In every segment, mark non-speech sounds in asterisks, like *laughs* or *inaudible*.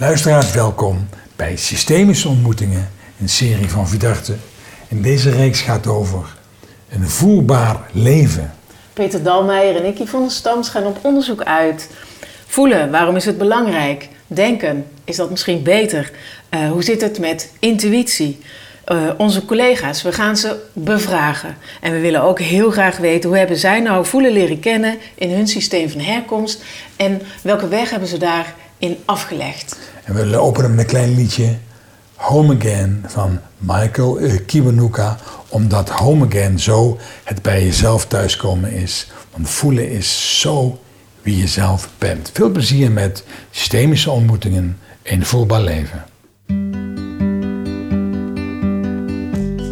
Luisteraars, welkom bij Systemische Ontmoetingen, een serie van Vidarte. En deze reeks gaat over een voelbaar leven. Peter Dalmeijer en ik, Yvonne Stams, gaan op onderzoek uit. Voelen, waarom is het belangrijk? Denken, is dat misschien beter? Uh, hoe zit het met intuïtie? Uh, onze collega's, we gaan ze bevragen. En we willen ook heel graag weten hoe hebben zij nou voelen leren kennen in hun systeem van herkomst en welke weg hebben ze daarin afgelegd. En we openen met een klein liedje Home Again van Michael Kiwanuka, omdat Home Again zo het bij jezelf thuiskomen is. Want voelen is zo wie je zelf bent. Veel plezier met systemische ontmoetingen in voelbaar leven.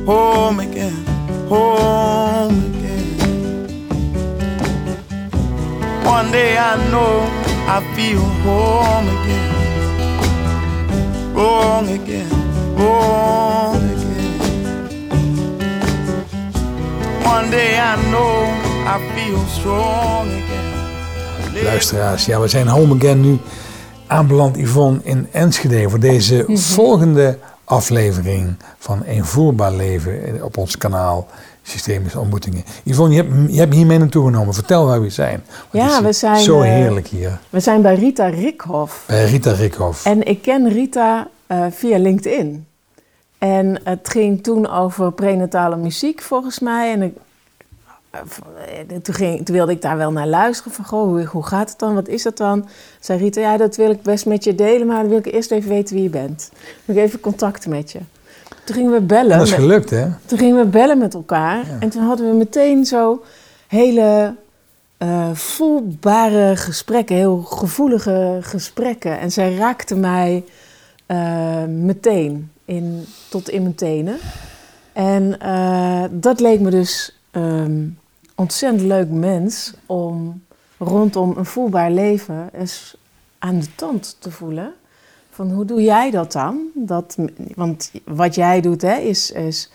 Home again, home again. One day I know I feel home again. Home again, home again. One day I know I feel strong again. Luisteraars, ja, we zijn home again nu aanbeland, Yvonne, in Enschede voor deze mhm. volgende aflevering van Een Voelbaar Leven op ons kanaal Systemische Ontmoetingen. Yvonne, je hebt, je hebt hier mee naartoe genomen. Vertel waar we zijn. ja, we zijn... Zo eh, heerlijk hier. We zijn bij Rita Rikhoff. Bij Rita Rikhoff. En ik ken Rita uh, via LinkedIn. En het ging toen over prenatale muziek volgens mij. En ik eh, toen, ging, toen, wilde ik daar wel naar luisteren. Van, goh, hoe, hoe, gaat het dan? Wat is dat dan? Zei Rita, ja, dat wil ik best met je delen, maar dan wil ik eerst even weten wie je bent. Dan wil ik even contact met je. Toen gingen we bellen. dat is gelukt, hè? Toen gingen we bellen met elkaar. En toen hadden we meteen zo hele uh, voelbare gesprekken, heel gevoelige gesprekken. En zij raakte mij uh, meteen in, tot in mijn tenen. En uh, dat leek me dus um, ontzettend leuk mens om rondom een voelbaar leven eens aan de tand te voelen. Van hoe doe jij dat dan? Dat, want wat jij doet hè, is, is,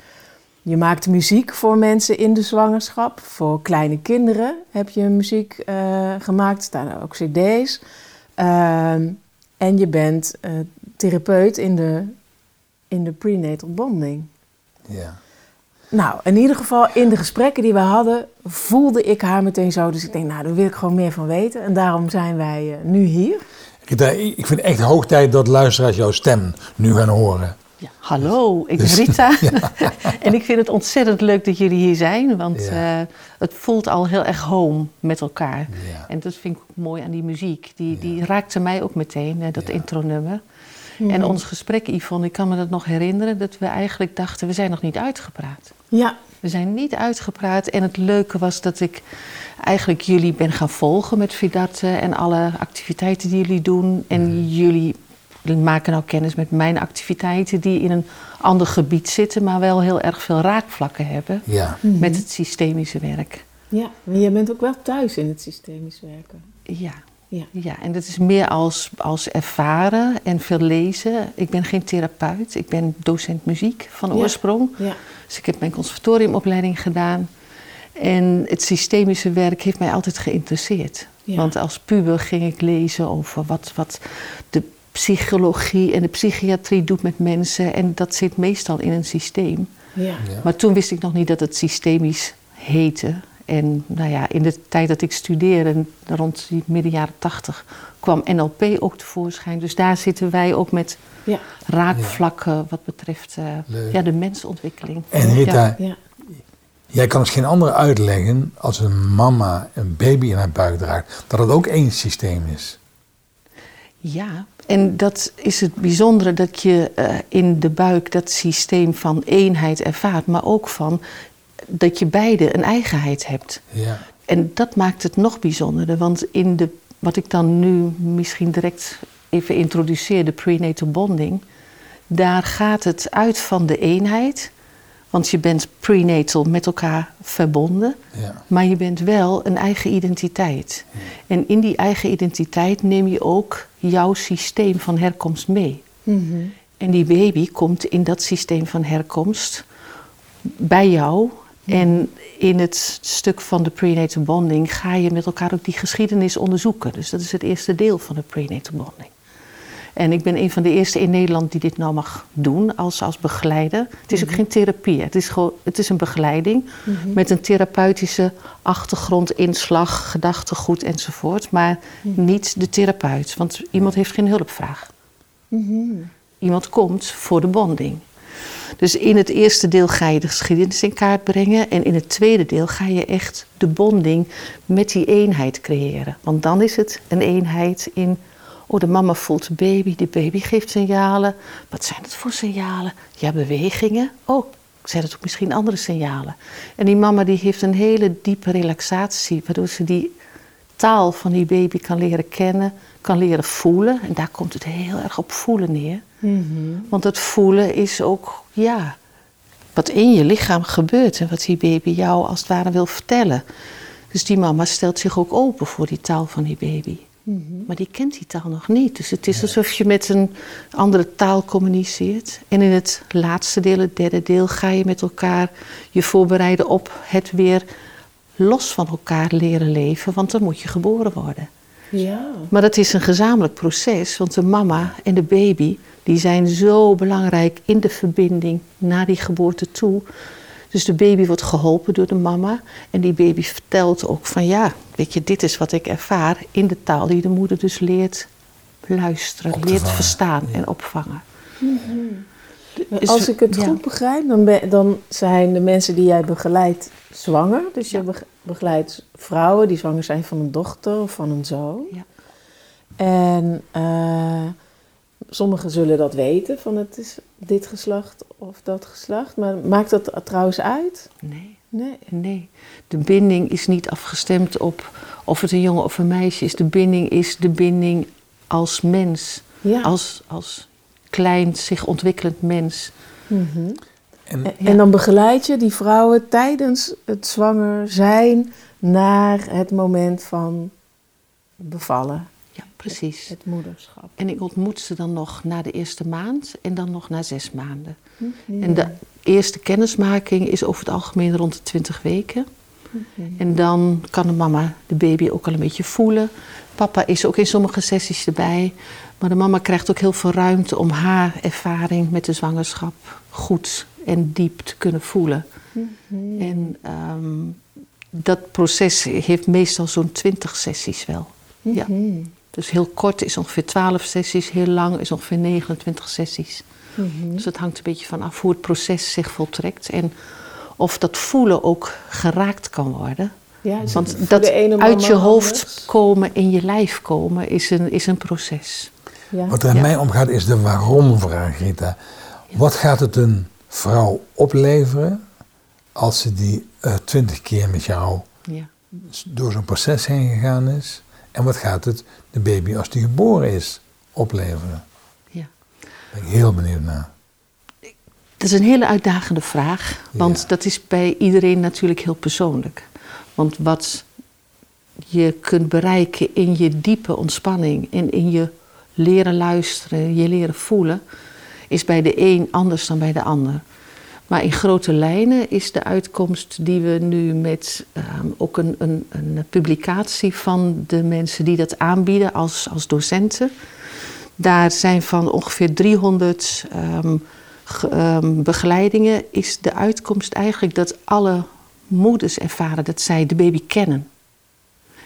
je maakt muziek voor mensen in de zwangerschap. Voor kleine kinderen heb je muziek uh, gemaakt, staan ook cd's. Uh, en je bent uh, therapeut in de, in de prenatal bonding. Ja. Nou, in ieder geval in de gesprekken die we hadden, voelde ik haar meteen zo. Dus ik denk, nou, daar wil ik gewoon meer van weten. En daarom zijn wij uh, nu hier. Rita, ik vind het echt hoog tijd dat luisteraars jouw stem nu gaan horen. Ja, hallo, ik ben dus- Rita. *laughs* *laughs* en ik vind het ontzettend leuk dat jullie hier zijn. Want uh, het voelt al heel erg home met elkaar. Ja. En dat vind ik mooi aan die muziek. Die, die raakte mij ook meteen, uh, dat intronummer. En mhm. ons gesprek, Yvonne, ik kan me dat nog herinneren, dat we eigenlijk dachten, we zijn nog niet uitgepraat. Ja. We zijn niet uitgepraat. En het leuke was dat ik eigenlijk jullie ben gaan volgen met Vidarte en alle activiteiten die jullie doen. En mhm. jullie maken nou kennis met mijn activiteiten die in een ander gebied zitten, maar wel heel erg veel raakvlakken hebben ja. met mhm. het systemische werk. Ja, maar je bent ook wel thuis in het systemisch werken. Ja, ja. ja, en dat is meer als, als ervaren en veel lezen. Ik ben geen therapeut, ik ben docent muziek van oorsprong. Ja. Dus ik heb mijn conservatoriumopleiding gedaan. En het systemische werk heeft mij altijd geïnteresseerd. Want als puber ging ik lezen over wat, wat de psychologie en de psychiatrie doet met mensen. En dat zit meestal in een systeem. Ja. Maar toen wist ik nog niet dat het systemisch heette. En nou ja, in de tijd dat ik studeerde, rond die midden jaren tachtig, kwam NLP ook tevoorschijn. Dus daar zitten wij ook met ja. raakvlakken wat betreft uh, ja, de mensontwikkeling. En Rita, ja. jij kan het geen andere uitleggen als een mama een baby in haar buik draagt, dat het ook één systeem is. Ja, en dat is het bijzondere dat je uh, in de buik dat systeem van eenheid ervaart, maar ook van dat je beide een eigenheid hebt. Ja. En dat maakt het nog bijzonderder, want in de, wat ik dan nu misschien direct even introduceer, de prenatal bonding, daar gaat het uit van de eenheid. Want je bent prenatal met elkaar verbonden, ja. maar je bent wel een eigen identiteit. En in die eigen identiteit neem je ook jouw systeem van herkomst mee. Mm En die baby komt in dat systeem van herkomst bij jou en in het stuk van de prenatal bonding ga je met elkaar ook die geschiedenis onderzoeken. Dus dat is het eerste deel van de prenatal bonding. En ik ben een van de eerste in Nederland die dit nou mag doen als, als begeleider. Het is ook mhm. geen therapie, het is, gewoon, het is een begeleiding mhm. met een therapeutische achtergrond, inslag, gedachtegoed enzovoort. Maar mhm. niet de therapeut, want iemand heeft geen hulpvraag. Iemand komt voor de bonding. Dus in het eerste deel ga je de geschiedenis in kaart brengen. En in het tweede deel ga je echt de bonding met die eenheid creëren. Want dan is het een eenheid in. Oh, de mama voelt de baby, de baby geeft signalen. Wat zijn het voor signalen? Ja, bewegingen. Oh, zijn het ook misschien andere signalen? En die mama die heeft een hele diepe relaxatie, waardoor ze die taal van die baby kan leren kennen, kan leren voelen. En daar komt het heel erg op voelen neer. Mhm. Want het voelen is ook, ja, wat in je lichaam gebeurt en wat die baby jou als het ware wil vertellen. Dus die mama stelt zich ook open voor die taal van die baby. Mhm. Maar die kent die taal nog niet. Dus het is alsof je met een andere taal communiceert. En in het laatste deel, het derde deel, ga je met elkaar je voorbereiden op het weer los van elkaar leren leven. Want dan moet je geboren worden. Ja. Maar dat is een gezamenlijk proces, want de mama en de baby die zijn zo belangrijk in de verbinding naar die geboorte toe. Dus de baby wordt geholpen door de mama en die baby vertelt ook van ja, weet je, dit is wat ik ervaar in de taal die de moeder dus leert luisteren, leert verstaan en opvangen. Mm Als ik het goed begrijp, dan, dan zijn de mensen die jij begeleidt zwanger. Dus je begeleidt vrouwen die zwanger zijn van een dochter of van een zoon. Ja. En uh, sommigen zullen dat weten, van het is dit geslacht of dat geslacht. Maar maakt dat trouwens uit? Nee. Nee. nee. De binding is niet afgestemd op of het een jongen of een meisje is. De binding is de binding als mens. Ja. Als, als klein, zich ontwikkelend mens. Mm en, en, dan begeleid je die vrouwen tijdens het zwanger zijn naar het moment van bevallen. Ja, precies. Het, moederschap. En ik ontmoet ze dan nog na de eerste maand en dan nog na zes maanden. En de eerste kennismaking is over het algemeen rond de twintig weken. En dan kan de mama de baby ook al een beetje voelen. Papa is ook in sommige sessies erbij. Maar de mama krijgt ook heel veel ruimte om haar ervaring met de zwangerschap goed en diep te kunnen voelen. Mhm. En ehm, dat proces heeft meestal zo'n twintig sessies wel. Ja. Mhm. Dus heel kort is ongeveer 12 sessies, heel lang is ongeveer 29 sessies. Mhm. Dus het hangt een beetje van af hoe het proces zich voltrekt en of dat voelen ook geraakt kan worden. Ja, Want dat uit je hoofd komen, in je lijf komen, is een, is een proces. Ja. Wat er in mij omgaat is de waarom-vraag, Rita. Wat gaat het een vrouw opleveren als ze die eh, twintig keer met jou door zo'n proces heen gegaan is? En wat gaat het de baby als die geboren is opleveren? Ja. Daar ben ik heel benieuwd naar. Dat is een hele uitdagende vraag, want dat is bij iedereen natuurlijk heel persoonlijk. Want wat je kunt bereiken in je diepe ontspanning en in je leren luisteren, je leren voelen, is bij de een anders dan bij de ander. Maar in grote lijnen is de uitkomst die we nu met ehm, ook een, een, een, publicatie van de mensen die dat aanbieden als, als docenten. Daar zijn van ongeveer 300 um, um, begeleidingen, is de uitkomst eigenlijk dat alle moeders ervaren dat zij de baby kennen.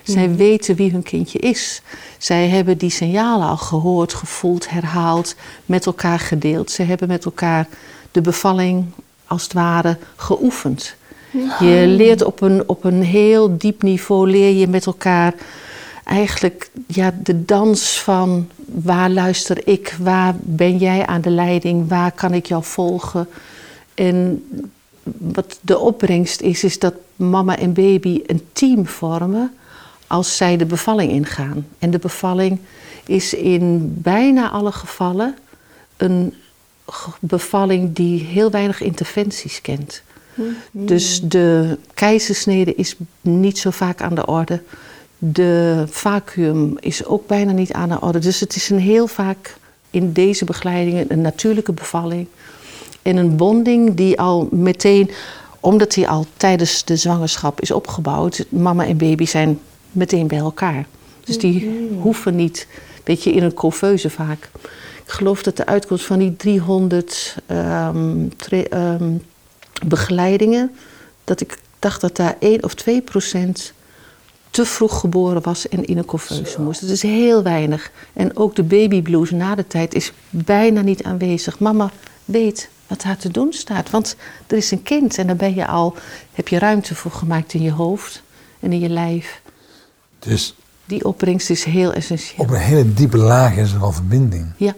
Zij mhm. weten wie hun kindje is. Zij hebben die signalen al gehoord, gevoeld, herhaald, met elkaar gedeeld. Ze hebben met elkaar de bevalling als het ware geoefend. Je leert op een, op een heel diep niveau, leer je met elkaar eigenlijk ja, de dans van waar luister ik, waar ben jij aan de leiding, waar kan ik jou volgen. En wat de opbrengst is, is dat mama en baby een team vormen als zij de bevalling ingaan. En de bevalling is in bijna alle gevallen een bevalling die heel weinig interventies kent. Hmm. Dus de keizersnede is niet zo vaak aan de orde. De vacuüm is ook bijna niet aan de orde. Dus het is een heel vaak in deze begeleidingen een natuurlijke bevalling. En een bonding die al meteen, omdat die al tijdens de zwangerschap is opgebouwd, mama en baby zijn meteen bij elkaar. Dus die hmm. hoeven niet weet je, in een couveuse vaak. Ik geloof dat de uitkomst van die 300 um, um, begeleidingen, dat ik dacht dat daar 1 of 2 procent te vroeg geboren was en in een couveuse moest. Dat is heel weinig. En ook de babyblues na de tijd is bijna niet aanwezig. Mama weet wat haar te doen staat. Want er is een kind en daar ben je al, heb je ruimte voor gemaakt in je hoofd en in je lijf. Dus die opbrengst is heel essentieel. Op een hele diepe laag is er al verbinding. Ja.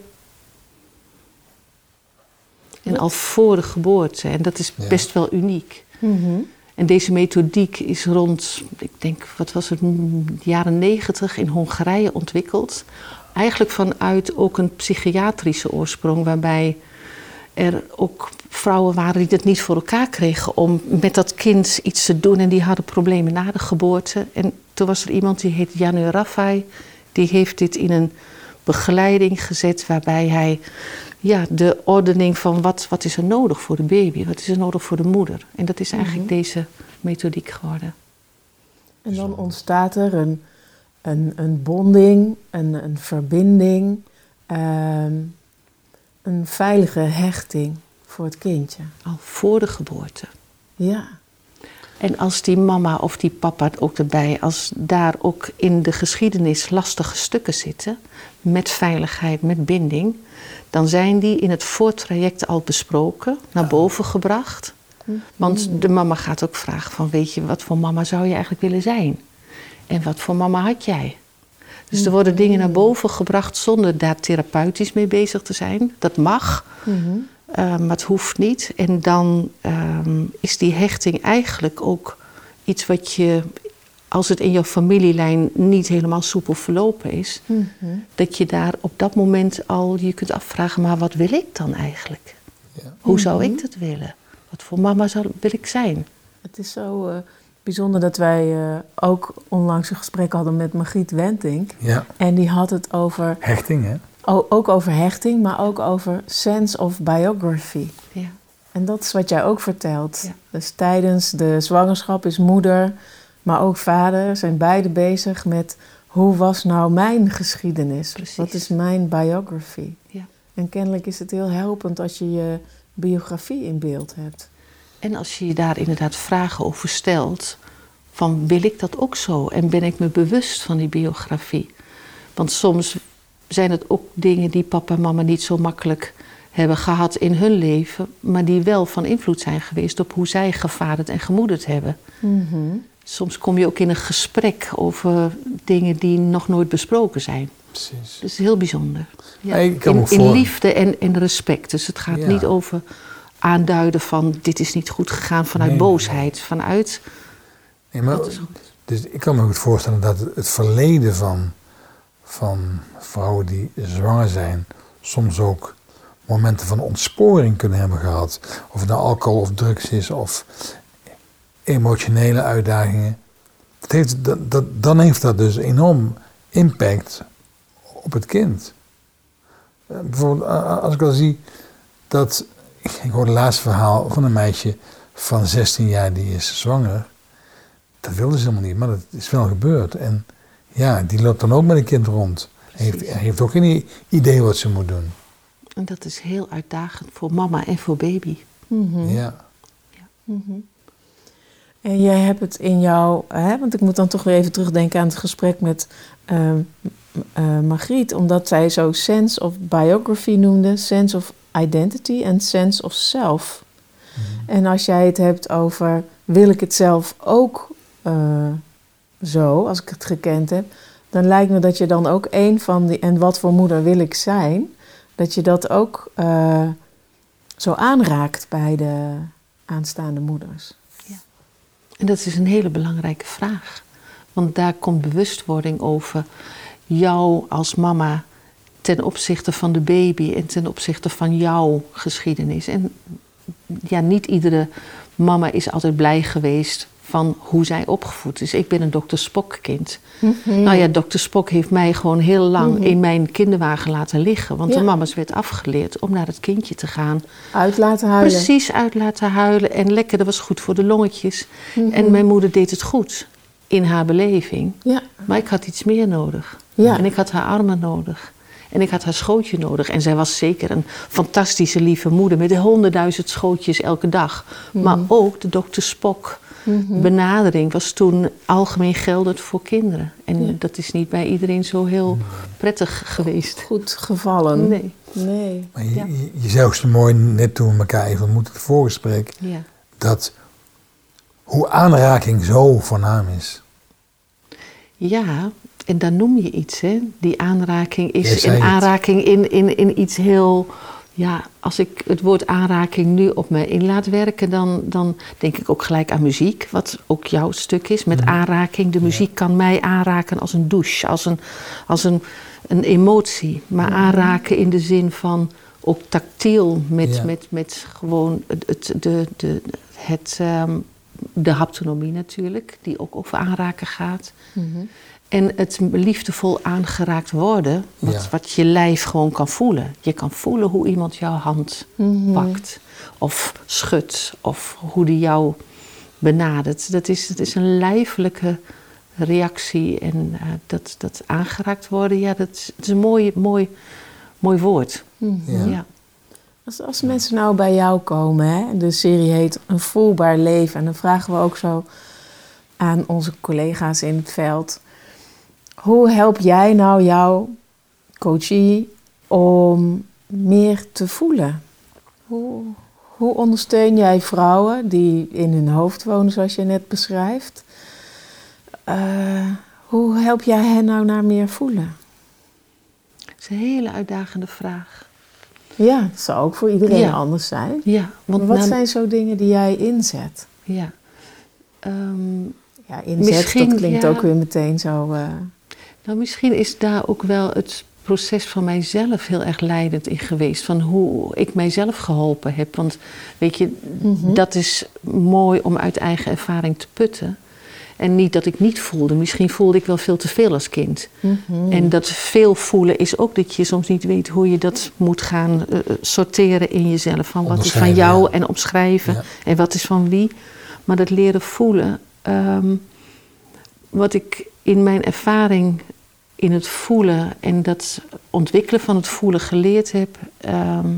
En al voor de geboorte. En dat is best wel uniek. Mm En deze methodiek is rond, ik denk, wat was het, de jaren negentig in Hongarije ontwikkeld. Eigenlijk vanuit ook een psychiatrische oorsprong, waarbij er ook vrouwen waren die het niet voor elkaar kregen om met dat kind iets te doen. En die hadden problemen na de geboorte. En toen was er iemand die heet Janu Raffai. Die heeft dit in een begeleiding gezet waarbij hij ja, de ordening van wat, wat is er nodig voor de baby, wat is er nodig voor de moeder. En dat is eigenlijk mhm. deze methodiek geworden. En dan ontstaat er een, een, een bonding, een, een verbinding. Ehm, een veilige hechting voor het kindje. Al voor de geboorte. Ja. En als die mama of die papa ook erbij, als daar ook in de geschiedenis lastige stukken zitten, met veiligheid, met binding, dan zijn die in het voortraject al besproken, naar boven gebracht. Want de mama gaat ook vragen van, weet je, wat voor mama zou je eigenlijk willen zijn? En wat voor mama had jij? Dus er worden dingen naar boven gebracht zonder daar therapeutisch mee bezig te zijn. Dat mag, mm maar het hoeft niet. En dan ehm, is die hechting eigenlijk ook iets wat je, als het in jouw familielijn niet helemaal soepel verlopen is, mhm. dat je daar op dat moment al je kunt afvragen: maar wat wil ik dan eigenlijk? Ja. Hoe zou ik mhm. dat willen? Wat voor mama zou, wil ik zijn? Het is zo. Uh bijzonder dat wij uh, ook onlangs een gesprek hadden met Margriet Wentink. Ja. En die had het over... Hechting, hè? ook over hechting, maar ook over sense of biography. Ja. En dat is wat jij ook vertelt. Ja. Dus tijdens de zwangerschap is moeder, maar ook vader... zijn beide bezig met... hoe was nou mijn geschiedenis? Precies. Wat is mijn biography? Ja. En kennelijk is het heel helpend als je je biografie in beeld hebt. En als je je daar inderdaad vragen over stelt, van wil ik dat ook zo? En ben ik me bewust van die biografie? Want soms zijn het ook dingen die papa en mama niet zo makkelijk hebben gehad in hun leven, maar die wel van invloed zijn geweest op hoe zij gevaderd en gemoederd hebben. Mhm. Soms kom je ook in een gesprek over dingen die nog nooit besproken zijn. Precies. Dat is heel bijzonder. Ja. in, in, liefde en, en respect. Dus het gaat niet over aanduiden van dit is niet goed gegaan vanuit boosheid, vanuit. Nee, maar, dus ik kan me goed voorstellen dat het verleden van, van vrouwen die zwanger zijn, soms ook momenten van ontsporing kunnen hebben gehad. Of het nou alcohol of drugs is of emotionele uitdagingen. Dat heeft, dat, dat, dan heeft dat dus enorm impact op het kind. Eh, bijvoorbeeld als ik al zie dat ik hoorde het laatste verhaal van een meisje van 16 jaar die is zwanger. Dat wilde ze helemaal niet, maar dat is wel gebeurd. En ja, die loopt dan ook met een kind rond. Hij heeft, heeft ook geen idee wat ze moet doen. En dat is heel uitdagend voor mama en voor baby. Mhm. Ja. ja. Mhm. En jij hebt het in jou, hè, want ik moet dan toch weer even terugdenken aan het gesprek met uh, uh, Margriet, omdat zij zo sense of biography noemde, sense of identity en sense of self. Mhm. En als jij het hebt over wil ik het zelf ook uh, zo, als ik het gekend heb, dan lijkt me dat je dan ook een van die en wat voor moeder wil ik zijn, dat je dat ook uh, zo aanraakt bij de aanstaande moeders. En dat is een hele belangrijke vraag. Want daar komt bewustwording over jou als mama ten opzichte van de baby en ten opzichte van jouw geschiedenis. En ja, niet iedere mama is altijd blij geweest van hoe zij opgevoed is. Ik ben een dokter Spock kind. Mhm. Nou ja, dokter Spock heeft mij gewoon heel lang mhm. in mijn kinderwagen laten liggen. Want de mama's werd afgeleerd om naar het kindje te gaan. Uit laten huilen. Precies, uit laten huilen. En lekker, dat was goed voor de longetjes. Mhm. En mijn moeder deed het goed in haar beleving. Ja. Maar ik had iets meer nodig. Ja. En ik had haar armen nodig. En ik had haar schootje nodig. En zij was zeker een fantastische lieve moeder met honderdduizend schootjes elke dag. Maar ook de dokter Mhm. benadering was toen algemeen geldend voor kinderen. En dat is niet bij iedereen zo heel prettig geweest. Goed gevallen. Nee. nee. Maar je, je, je zei ook zo mooi net toen we elkaar even ontmoetten, het voorgesprek, ja. dat hoe aanraking zo voornaam is. Ja, en dan noem je iets, hè? Die aanraking is een aanraking in, in, in iets heel. Ja, als ik het woord aanraking nu op me in laat werken, dan, dan denk ik ook gelijk aan muziek, wat ook jouw stuk is. Met mhm. aanraking. De muziek kan mij aanraken als een douche, als een, als een, een emotie. Maar mhm. aanraken in de zin van ook tactiel, met, met, met gewoon het, het, de, de, het, ehm, de haptonomie natuurlijk, die ook over aanraken gaat. Mm en het liefdevol aangeraakt worden, wat, wat, je lijf gewoon kan voelen. Je kan voelen hoe iemand jouw hand mhm. pakt, of schudt, of hoe die jou benadert. Dat is, dat is een lijfelijke reactie. En uh, dat, dat aangeraakt worden, ja, dat is, is een mooi, mooi, mooi woord. Mhm. ja. Als, als mensen nou bij jou komen, hè, de serie heet Een voelbaar leven. En dan vragen we ook zo aan onze collega's in het veld hoe help jij nou jouw coachie om meer te voelen? Hoe, hoe ondersteun jij vrouwen die in hun hoofd wonen, zoals je net beschrijft? Uh, hoe help jij hen nou naar meer voelen? Dat is een hele uitdagende vraag. Ja, dat zou ook voor iedereen anders zijn. Ja, want wat zijn zo dingen die jij inzet? Ja, um, ja inzet, dat klinkt ook weer meteen zo... Uh, nou, misschien is daar ook wel het proces van mijzelf heel erg leidend in geweest. Van hoe ik mijzelf geholpen heb. Want weet je, mhm. dat is mooi om uit eigen ervaring te putten. En niet dat ik niet voelde. Misschien voelde ik wel veel te veel als kind. Mhm. En dat veel voelen is ook dat je soms niet weet hoe je dat moet gaan uh, sorteren in jezelf. Van wat is van jou en opschrijven. En wat is van wie. Maar dat leren voelen. Ehm, wat ik in mijn ervaring in het voelen en dat ontwikkelen van het voelen geleerd heb, ehm,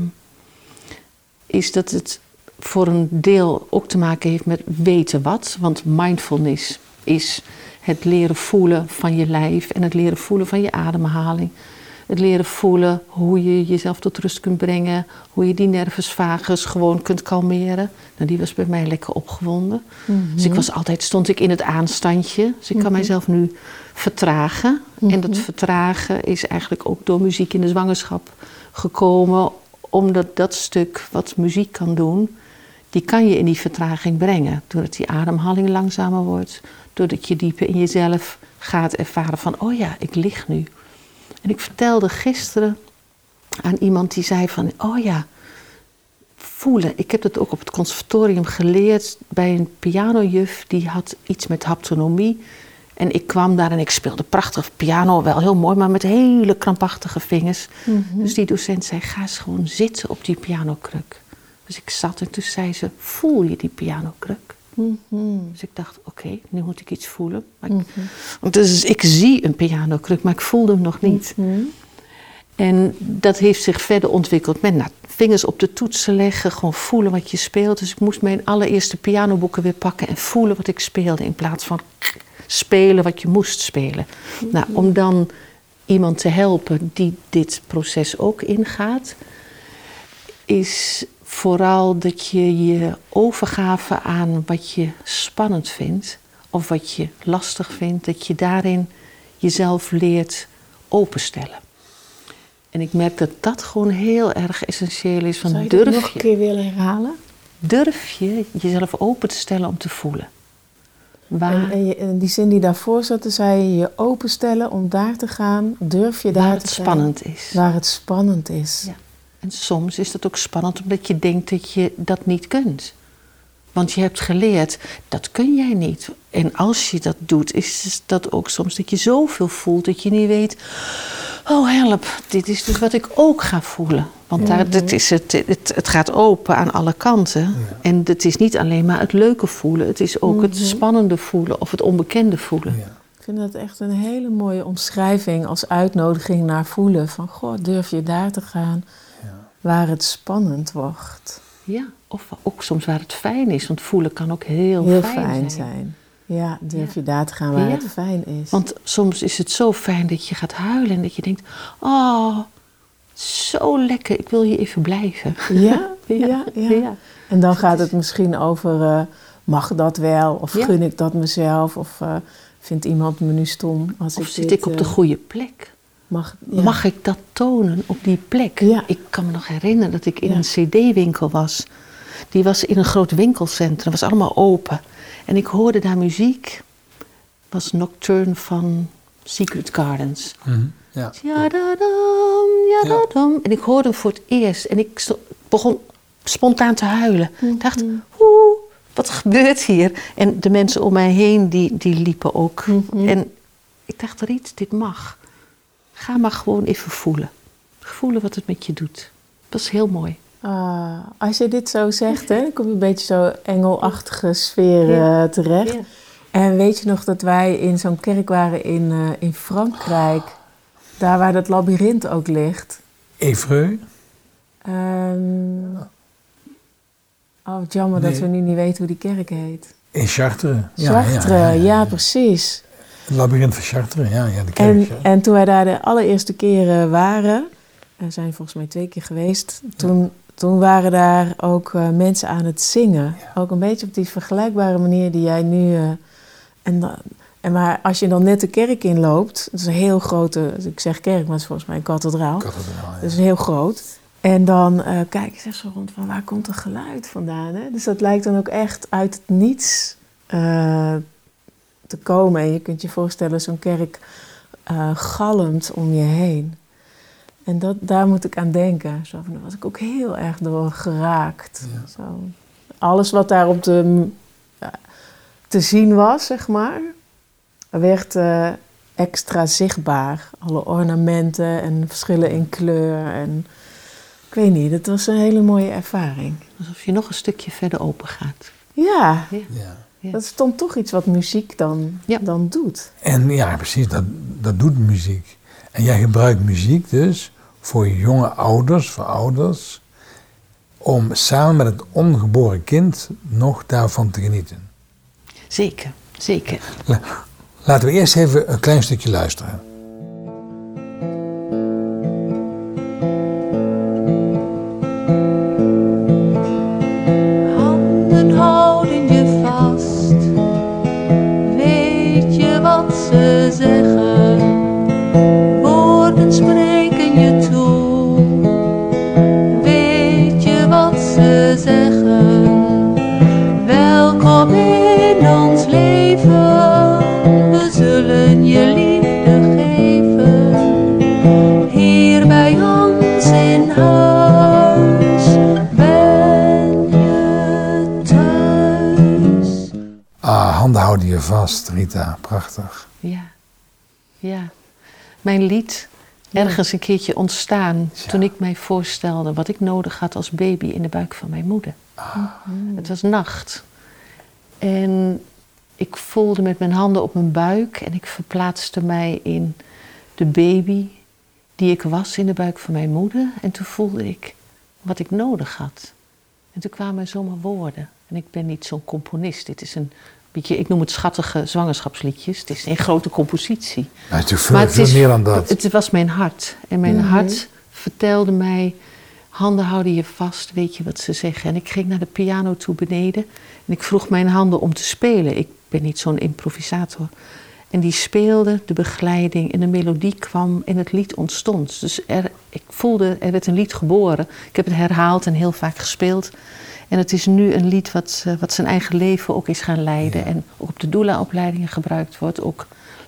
is dat het voor een deel ook te maken heeft met weten wat. Want mindfulness is het leren voelen van je lijf en het leren voelen van je ademhaling. Het leren voelen hoe je jezelf tot rust kunt brengen, hoe je die nervus vagus gewoon kunt kalmeren. Nou, die was bij mij lekker opgewonden. Dus ik mhm. was altijd, stond ik in het aanstandje. Dus ik kan mhm. mijzelf nu vertragen. En dat mhm. vertragen is eigenlijk ook door muziek in de zwangerschap gekomen, omdat dat stuk wat muziek kan doen, die kan je in die vertraging brengen. Doordat die ademhaling langzamer wordt, doordat je dieper in jezelf gaat ervaren van, oh ja, ik lig nu. En ik vertelde gisteren aan iemand die zei van, oh ja, voelen. Ik heb dat ook op het conservatorium geleerd bij een pianojuf die had iets met haptonomie. En ik kwam daar en ik speelde prachtig piano, wel heel mooi, maar met hele krampachtige vingers. Mhm. Dus die docent zei: ga eens gewoon zitten op die pianokruk. Dus ik zat en toen zei ze: voel je die pianokruk? Mm Dus ik dacht: oké, nu moet ik iets voelen. Maar ik, mhm. want dus ik zie een pianokruk, maar ik voelde hem nog niet. Mhm. En dat heeft zich verder ontwikkeld met nou, vingers op de toetsen leggen, gewoon voelen wat je speelt. Dus ik moest mijn allereerste pianoboeken weer pakken en voelen wat ik speelde in plaats van spelen wat je moest spelen. Nou, om dan iemand te helpen die dit proces ook ingaat, is vooral dat je je overgave aan wat je spannend vindt of wat je lastig vindt, dat je daarin jezelf leert openstellen. En ik merk dat dat gewoon heel erg essentieel is. Van Zou je durf dat nog een keer willen herhalen? Durf je jezelf open te stellen om te voelen. Waar... En, en, die zin die daarvoor zat, zei je je openstellen om daar te gaan. Durf je daar waar het spannend is. Waar het spannend is. Ja. En soms is dat ook spannend omdat je denkt dat je dat niet kunt. Want je hebt geleerd, dat kun jij niet. En als je dat doet, is dat ook soms dat je zoveel voelt dat je niet weet oh help, dit is dus wat ik ook ga voelen. Want daar, dit is het, het, het gaat open aan alle kanten. En het is niet alleen maar het leuke voelen, het is ook het mhm. spannende voelen of het onbekende voelen. Ja. Ik vind dat echt een hele mooie omschrijving als uitnodiging naar voelen. Van, goh, durf je daar te gaan. Waar het spannend wordt. Ja, of ook soms waar het fijn is. Want voelen kan ook heel, heel fijn, fijn zijn. Ja, durf je daar te gaan waar het fijn is. Want soms is het zo fijn dat je gaat huilen en dat je denkt: Oh, zo lekker, ik wil hier even blijven. Ja, *laughs* ja, ja. En dan gaat het misschien over: uh, mag dat wel? Of gun ik dat mezelf? Of uh, vindt iemand me nu stom als of ik zit dit, ik op de uh, goede plek? Mag, mag ik dat tonen op die plek? Ik kan me nog herinneren dat ik in een CD-winkel was. Die was in een groot winkelcentrum, was allemaal open. En ik hoorde daar muziek. was Nocturne van Secret Gardens. Mm -hmm. ja. Jadadam, jadadam. En ik hoorde hem voor het eerst. En ik begon spontaan te huilen. Ik Mhm. dacht, oeh, wat gebeurt hier? En de mensen om mij heen, die, die liepen ook. Mhm. En ik dacht, Riet, dit mag. Ga maar gewoon even voelen. Voelen wat het met je doet. Dat is heel mooi. Ah, als je dit zo zegt, hè, dan kom je een beetje zo engelachtige sfeer Ja. eh, terecht. Ja. En weet je nog dat wij in zo'n kerk waren in, eh, in Frankrijk? Daar waar dat labyrint ook ligt. Evreux? Ehm, oh, wat jammer dat we nu niet weten hoe die kerk heet. In Chartres. Chartres, ja, ja, ja, ja. precies. Het labyrint van Chartres, ja, ja de kerk. En, ja. en toen wij daar de allereerste keren waren, we zijn volgens mij twee keer geweest, toen, toen waren daar ook eh, mensen aan het zingen. Ook een beetje op die vergelijkbare manier die jij nu. eh, en, dan- en maar als je dan net de kerk inloopt, dat is een heel grote, ik zeg kerk, maar het is volgens mij een kathedraal. Kathedraal, ja. Dat is heel groot. En dan eh, kijk je zo rond van waar komt het geluid vandaan. Hè? Dus dat lijkt dan ook echt uit het niets te komen. En je kunt je voorstellen, zo'n kerk eh galmt om je heen. En dat, daar moet ik aan denken. Zo van, daar was ik ook heel erg door geraakt. Ja. Zo. Alles wat daar op de, te zien was, zeg maar, werd eh, extra zichtbaar. Alle ornamenten en verschillen in kleur. En, ik weet niet, het was een hele mooie ervaring. Alsof je nog een stukje verder open gaat. Ja, Ja. Ja. Dat is dan toch iets wat muziek dan, Ja. dan doet. En ja, precies, dat, dat doet muziek. En jij gebruikt muziek dus voor jonge ouders, voor ouders, om samen met het ongeboren kind nog daarvan te genieten. Zeker, zeker. La- Laten we eerst even een klein stukje luisteren. Houden je vast, Rita. Prachtig. Ja, ja. Mijn lied, ergens een keertje ontstaan Ja. toen ik mij voorstelde wat ik nodig had als baby in de buik van mijn moeder. Het was nacht. En ik voelde met mijn handen op mijn buik en ik verplaatste mij in de baby die ik was in de buik van mijn moeder. En toen voelde ik wat ik nodig had. En toen kwamen er zomaar woorden. En ik ben niet zo'n componist. Dit is een beetje, ik noem het schattige zwangerschapsliedjes. Het is een grote compositie. Nou, natuurlijk veel, veel meer dan dat. Het was mijn hart. En mijn Mhm. hart vertelde mij: handen houden je vast, weet je wat ze zeggen. En ik ging naar de piano toe beneden. En ik vroeg mijn handen om te spelen. Ik ben niet zo'n improvisator. En die speelde de begeleiding en de melodie kwam en het lied ontstond. Dus er, ik voelde, er werd een lied geboren. Ik heb het herhaald en heel vaak gespeeld. En het is nu een lied wat, eh, wat zijn eigen leven ook is gaan leiden. Ja. En ook op de doula-opleidingen gebruikt wordt. Ook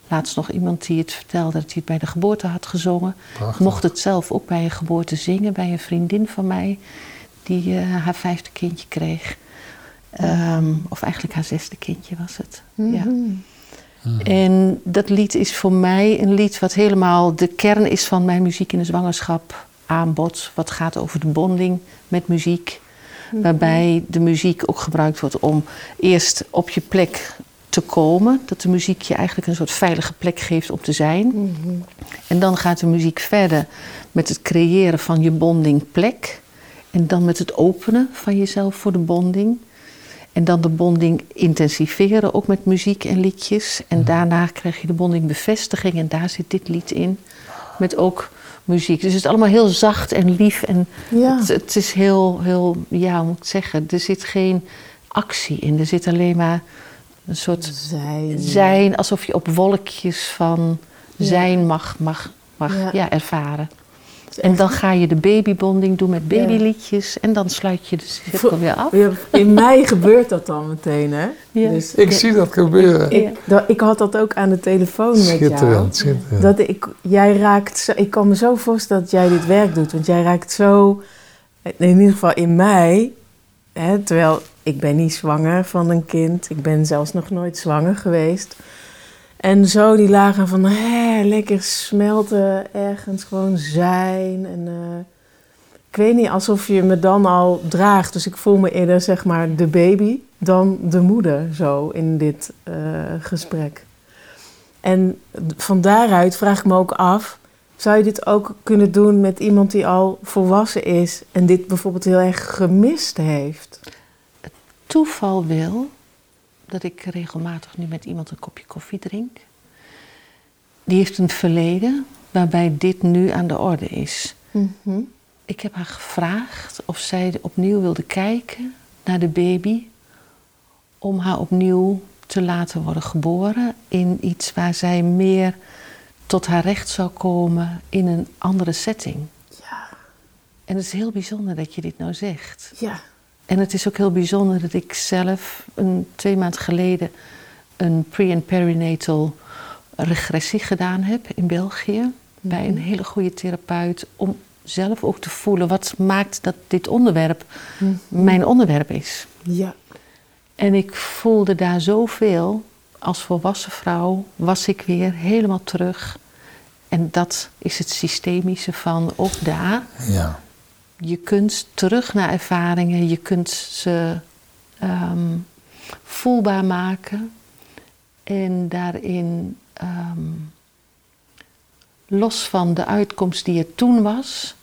laatst nog iemand die het vertelde dat hij het bij de geboorte had gezongen. Prachtig. Mocht het zelf ook bij een geboorte zingen. Bij een vriendin van mij die eh, haar vijfde kindje kreeg. Ehm, of eigenlijk haar zesde kindje was het. Ja. En dat lied is voor mij een lied wat helemaal de kern is van mijn muziek in de zwangerschap aanbod. Wat gaat over de bonding met muziek. Waarbij de muziek ook gebruikt wordt om eerst op je plek te komen. Dat de muziek je eigenlijk een soort veilige plek geeft om te zijn. Mhm. En dan gaat de muziek verder met het creëren van je bondingplek. En dan met het openen van jezelf voor de bonding. En dan de bonding intensiveren, ook met muziek en liedjes. En daarna krijg je de bonding bevestiging en daar zit dit lied in. Met ook muziek. Dus het is allemaal heel zacht en lief. En Ja. het, het is heel, heel, ja, hoe moet ik zeggen? Er zit geen actie in. Er zit alleen maar een soort Zijn. zijn, alsof je op wolkjes van zijn mag, mag, mag Ja. ja. ervaren. En dan ga je de babybonding doen met Ja. babyliedjes en dan sluit je de cirkel weer af. Ja, In mij gebeurt dat dan meteen, hè? Ja. Dus Ik zie dat gebeuren. ik, dat- ik had dat ook aan de telefoon met jou. Schitterend, schitterend. Dat ik, jij raakt, zo- ik kan me zo voorstellen dat jij dit werk doet. Want jij raakt zo, in ieder geval in mij, hè, terwijl ik ben niet zwanger van een kind. Ik ben zelfs nog nooit zwanger geweest. En zo die lagen van hè, lekker smelten, ergens gewoon zijn. En, eh, ik weet niet, alsof je me dan al draagt. Dus ik voel me eerder zeg maar de baby dan de moeder zo in dit eh, gesprek. En van daaruit vraag ik me ook af, zou je dit ook kunnen doen met iemand die al volwassen is en dit bijvoorbeeld heel erg gemist heeft? Toeval wil dat ik regelmatig nu met iemand een kopje koffie drink. Die heeft een verleden waarbij dit nu aan de orde is. Ik heb haar gevraagd of zij opnieuw wilde kijken naar de baby. Om haar opnieuw te laten worden geboren in iets waar zij meer tot haar recht zou komen in een andere setting. Ja, En het is heel bijzonder dat je dit nou zegt. ja, En het is ook heel bijzonder dat ik zelf een, twee maanden geleden een pre- en perinatal regressie gedaan heb in België. Bij een hele goede therapeut. Om zelf ook te voelen wat maakt dat dit onderwerp mijn onderwerp is. ja, En ik voelde daar zoveel. Als volwassen vrouw was ik weer helemaal terug. En dat is het systemische van ook daar. Ja. Je kunt terug naar ervaringen, je kunt ze ehm, voelbaar maken en daarin, ehm, los van de uitkomst die er toen was,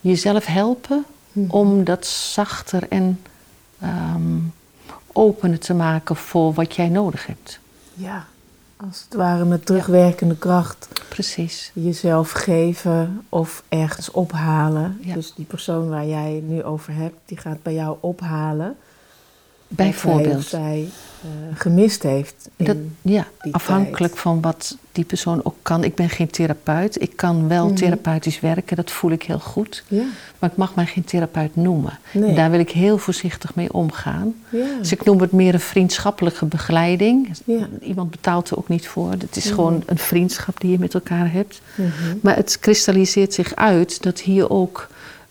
jezelf helpen om dat zachter en ehm, opener te maken voor wat jij nodig hebt. ja. Als het ware met terugwerkende kracht Precies. jezelf geven of ergens ophalen. Ja. Dus die persoon waar jij het nu over hebt, die gaat bij jou ophalen. Bijvoorbeeld. zij eh, gemist heeft. Dat, ja, die afhankelijk tijd. van wat die persoon ook kan. Ik ben geen therapeut. Ik kan wel Mhm. therapeutisch werken, dat voel ik heel goed. ja, Maar ik mag mij geen therapeut noemen. Nee. Daar wil ik heel voorzichtig mee omgaan. ja. Dus ik noem het meer een vriendschappelijke begeleiding. Ja. Iemand betaalt er ook niet voor. Het is Mhm. gewoon een vriendschap die je met elkaar hebt. Mhm. Maar het kristalliseert zich uit dat hier ook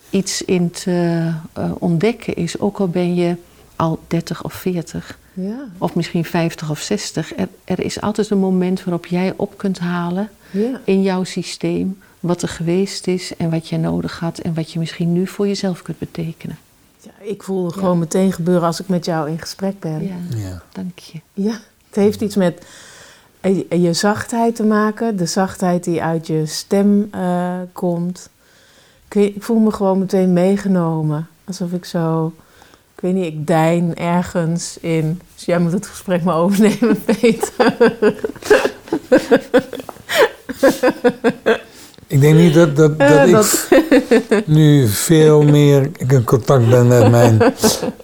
iets in te eh, ontdekken is. Ook al ben je al 30 of 40 ja, of misschien 50 of 60. Er, er is altijd een moment waarop jij op kunt halen ja. in jouw systeem wat er geweest is en wat jij nodig had en wat je misschien nu voor jezelf kunt betekenen. Ja, ik voel het gewoon meteen gebeuren als ik met jou in gesprek ben. Ja, Ja. dank je. Ja, het heeft iets met je je zachtheid te maken. De zachtheid die uit je stem eh, komt. Ik, weet- ik voel me gewoon meteen meegenomen. Alsof ik zo, weet niet, ik dein ergens in. Dus jij moet het gesprek maar overnemen, *laughs* Peter. Ik denk niet dat, dat, dat Eh, ik dat- *laughs* nu veel meer in contact ben met mijn *laughs*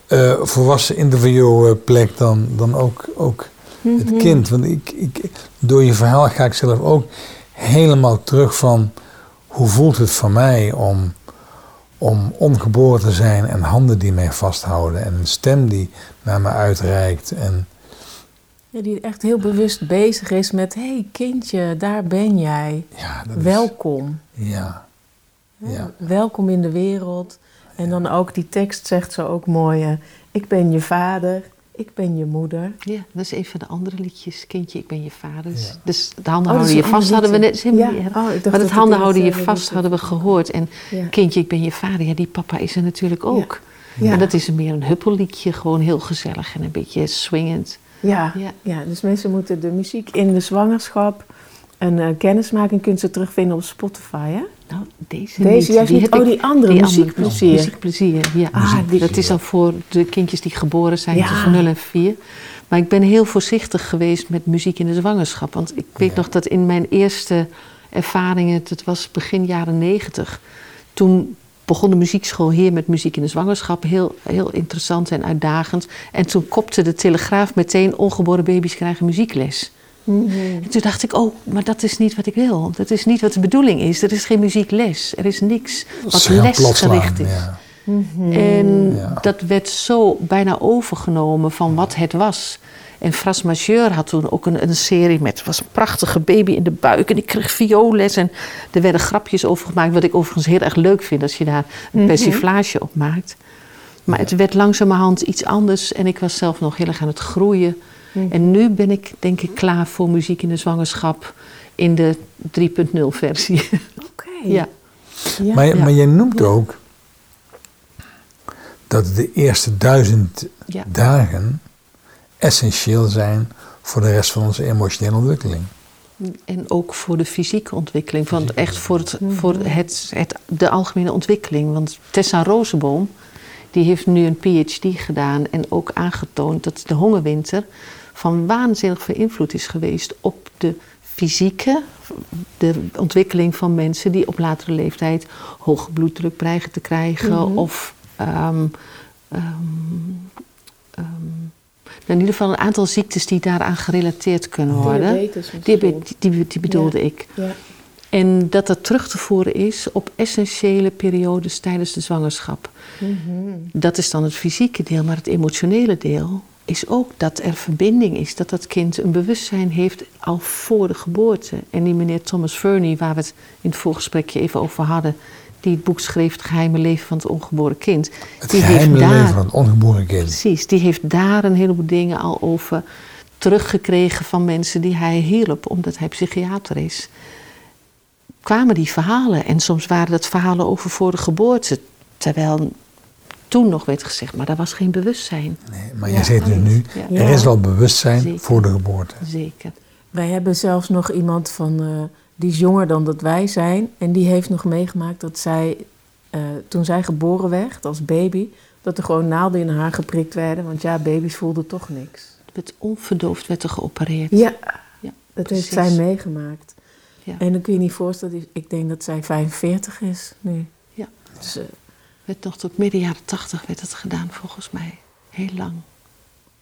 eh, volwassen interviewplek dan, dan ook, ook het kind. Want ik, ik, door je verhaal ga ik zelf ook helemaal terug van hoe voelt het voor mij om, om ongeboren te zijn en handen die mij vasthouden en een stem die naar me uitreikt. En Ja, die echt heel bewust bezig is met... hé hey, kindje, daar ben jij. ja, dat is- Welkom. ja, ja. Welkom in de wereld. En dan ook die tekst zegt zo ook mooi... eh, ik ben je vader, ik ben je moeder. Ja, dat is een van de andere liedjes. Kindje, ik ben je vader. Dus, Ja. dus de handen Oh, houden je vast, hadden we net. Ja. erg. Oh, ik dacht maar dat het het handen houden je vast liedje- hadden we gehoord. En Ja. kindje, ik ben je vader. Ja, die papa is er natuurlijk ook. Ja. En dat is meer een huppelliedje. Gewoon heel gezellig en een beetje swingend. Ja, Ja. ja. dus mensen moeten de muziek in de zwangerschap en eh, kennismaking kunt ze terugvinden op Spotify, hè? Nou, deze, Deze niet. juist niet. Oh, die andere, muziekplezier. Muziekplezier, ja. Ah, die- dat is al voor de kindjes die geboren zijn Ja. tussen 0 en 4. Maar ik ben heel voorzichtig geweest met muziek in de zwangerschap. Want ik weet Ja. nog dat in mijn eerste ervaringen, dat was begin jaren 90, toen begon de muziekschool hier met muziek in de zwangerschap. Heel, heel interessant en uitdagend. En toen kopte de Telegraaf meteen ongeboren baby's krijgen muziekles. En toen dacht ik, oh, maar dat is niet wat ik wil. Dat is niet wat de bedoeling is. Er is geen muziekles. Er is niks wat lesgericht is. ja. En Ja. dat werd zo bijna overgenomen van wat het was. En Fras Majeur had toen ook een, een serie met... was een prachtige baby in de buik en die kreeg vioolles. En er werden grapjes over gemaakt. Wat ik overigens heel erg leuk vind als je daar een persiflage op maakt. Maar het werd langzamerhand iets anders. En ik was zelf nog heel erg aan het groeien. En nu ben ik denk ik klaar voor muziek in de zwangerschap... in de 3.0 versie. Oké. *laughs* ja. Ja. Maar, maar je noemt ook dat de eerste duizend Ja. dagen essentieel zijn voor de rest van onze emotionele ontwikkeling. En ook voor de fysieke ontwikkeling. Want echt voor, het, voor het, het, de algemene ontwikkeling. Want Tessa Rozenboom, die heeft nu een PhD gedaan en ook aangetoond dat de hongerwinter van waanzinnig veel invloed is geweest op de fysieke, de ontwikkeling van mensen die op latere leeftijd hoge bloeddruk dreigen te krijgen of ehm, ehm, ehm, nou, in ieder geval een aantal ziektes die daaraan gerelateerd kunnen worden. Diabetes. Diabetes, die, die bedoelde ik. Ja. En dat dat terug te voeren is op essentiële periodes tijdens de zwangerschap. Dat is dan het fysieke deel, maar het emotionele deel is ook dat er verbinding is. Dat dat kind een bewustzijn heeft al voor de geboorte. En die meneer Thomas Verney, waar we het in het voorgesprekje even over hadden... die het boek schreef Het geheime leven van het ongeboren kind... Het die geheime heeft daar, leven van het ongeboren kind. Precies, die heeft daar een heleboel dingen al over teruggekregen van mensen die hij hielp, omdat hij psychiater is. Kwamen die verhalen en soms waren dat verhalen over voor de geboorte. Terwijl toen nog werd gezegd, maar daar was geen bewustzijn. Nee, maar je zegt dus nu, Ja. er is wel bewustzijn Zeker. voor de geboorte. Zeker. Wij hebben zelfs nog iemand van, eh, die is jonger dan dat wij zijn. En die heeft nog meegemaakt dat zij, eh, toen zij geboren werd als baby, dat er gewoon naalden in haar geprikt werden. Want ja, baby's voelden toch niks. Het werd onverdoofd werd er geopereerd. Ja, Ja, dat heeft zij meegemaakt. Ja. En dan kun je niet voorstellen, ik denk dat zij 45 is nu. Ja. Dus, eh, Werd nog tot midden jaren tachtig werd het gedaan volgens mij. Heel lang.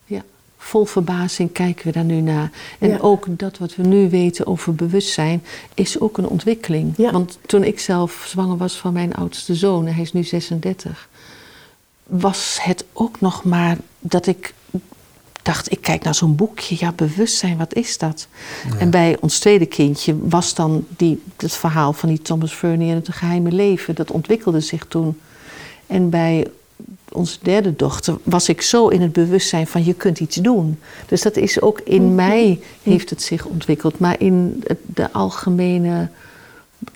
Ja. Vol verbazing kijken we daar nu naar. En Ja. ook dat wat we nu weten over bewustzijn is ook een ontwikkeling. Ja. Want toen ik zelf zwanger was van mijn oudste zoon, en hij is nu 36, was het ook nog maar dat ik dacht, ik kijk naar zo'n boekje, ja, bewustzijn, wat is dat? En bij ons tweede kindje was dan die, het verhaal van die Thomas Verney en het geheime leven, dat ontwikkelde zich toen. En bij onze derde dochter was ik zo in het bewustzijn van je kunt iets doen. Dus dat is ook in mij heeft het zich ontwikkeld. Maar in de algemene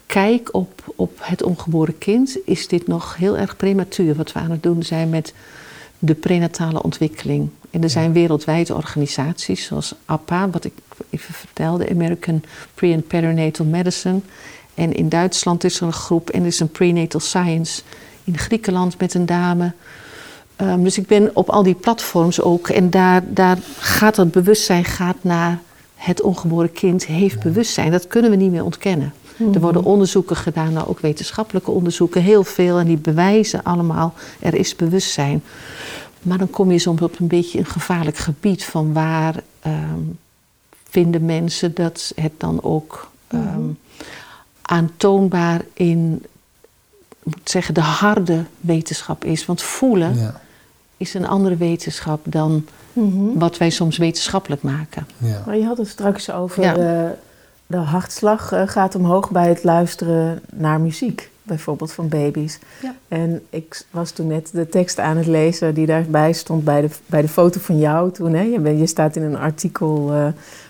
kijk op, op het ongeboren kind is dit nog heel erg prematuur. Wat we aan het doen zijn met de prenatale ontwikkeling. En er zijn wereldwijd organisaties zoals APA, wat ik even vertelde, American Pre- and Perinatal Medicine. En in Duitsland is er een groep en er is een prenatal science. In Griekenland met een dame. Ehm, dus ik ben op al die platforms ook. En daar, daar gaat dat bewustzijn gaat naar het ongeboren kind heeft bewustzijn. Dat kunnen we niet meer ontkennen. Er worden onderzoeken gedaan, nou ook wetenschappelijke onderzoeken, heel veel. En die bewijzen allemaal, er is bewustzijn. Maar dan kom je soms op een beetje een gevaarlijk gebied van waar ehm, vinden mensen dat het dan ook ehm, aantoonbaar in, moet zeggen, de harde wetenschap is. Want voelen Ja, is een andere wetenschap dan wat wij soms wetenschappelijk maken. ja. Maar je had het straks over Ja. de, de hartslag eh, gaat omhoog bij het luisteren naar muziek, bijvoorbeeld van baby's. Ja. En ik was toen net de tekst aan het lezen die daarbij stond bij de, bij de foto van jou toen. Hè? Je, bent, je staat in een artikel, eh,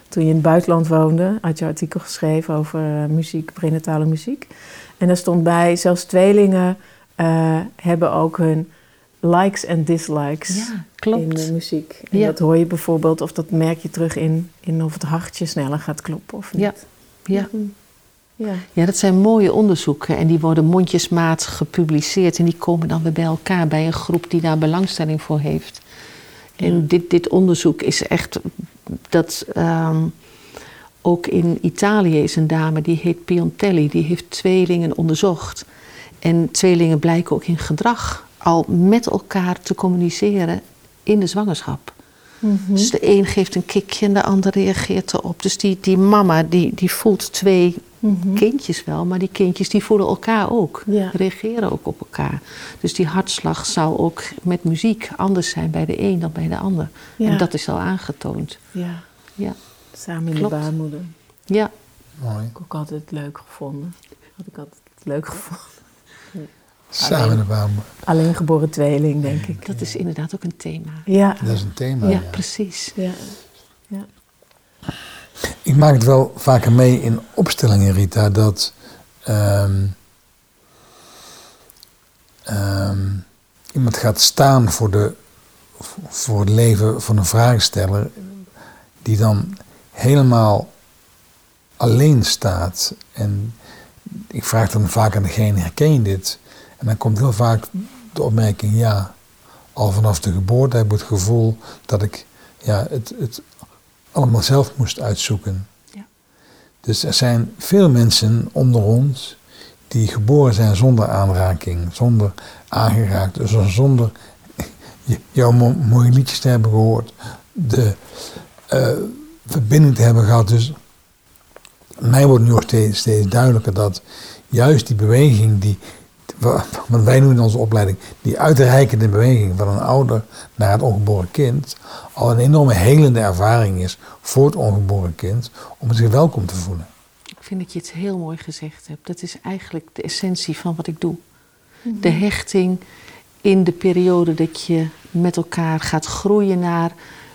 toen je in het buitenland woonde, had je een artikel geschreven over eh, muziek, prenatale muziek. En daar stond bij, zelfs tweelingen eh, hebben ook hun likes en dislikes Ja, klopt. in de muziek. En Ja. dat hoor je bijvoorbeeld, of dat merk je terug in, in of het hartje sneller gaat kloppen of niet. Ja. Ja. Ja. Ja, dat zijn mooie onderzoeken en die worden mondjesmaat gepubliceerd en die komen dan weer bij elkaar bij een groep die daar belangstelling voor heeft. En dit, dit onderzoek is echt dat ehm, ook in Italië is een dame die heet Piontelli, die heeft tweelingen onderzocht. En tweelingen blijken ook in gedrag al met elkaar te communiceren in de zwangerschap. Dus de een geeft een kikje en de ander reageert erop. Dus die, die mama die, die voelt twee kindjes wel, maar die kindjes die voelen elkaar ook. Ja. Reageren ook op elkaar. Dus die hartslag zou ook met muziek anders zijn bij de een dan bij de ander. Ja. En dat is al aangetoond. ja, Ja, samen in Klopt. de baarmoeder. ja. Mooi. Heb ik ook altijd leuk gevonden. Had ik altijd leuk gevonden. *laughs* Samen in de baarmoeder. Alleen geboren tweeling, denk ik. dat is inderdaad ook een thema. Ja, Dat is een thema. Ja, ja. precies. ja. ja. Ik maak het wel vaker mee in opstellingen, Rita, dat ehm, ehm, iemand gaat staan voor, de, voor het leven van een vraagsteller, die dan helemaal alleen staat. En ik vraag dan vaak aan degene, herken je dit? En dan komt heel vaak de opmerking, ja, al vanaf de geboorte heb ik het gevoel dat ik ja, het, het allemaal zelf moest uitzoeken. Ja. Dus er zijn veel mensen onder ons die geboren zijn zonder aanraking, zonder aangeraakt, dus zonder *laughs* jouw mo- mooie liedjes te hebben gehoord, de eh, verbinding te hebben gehad. Dus mij wordt nu ook steeds, steeds duidelijker dat juist die beweging, die, wa- wat wij noemen in onze opleiding, die uitreikende beweging van een ouder naar het ongeboren kind, al een enorme helende ervaring is voor het ongeboren kind om zich welkom te voelen. Ik vind dat je het heel mooi gezegd hebt. Dat is eigenlijk de essentie van wat ik doe. De hechting in de periode dat je met elkaar gaat groeien naar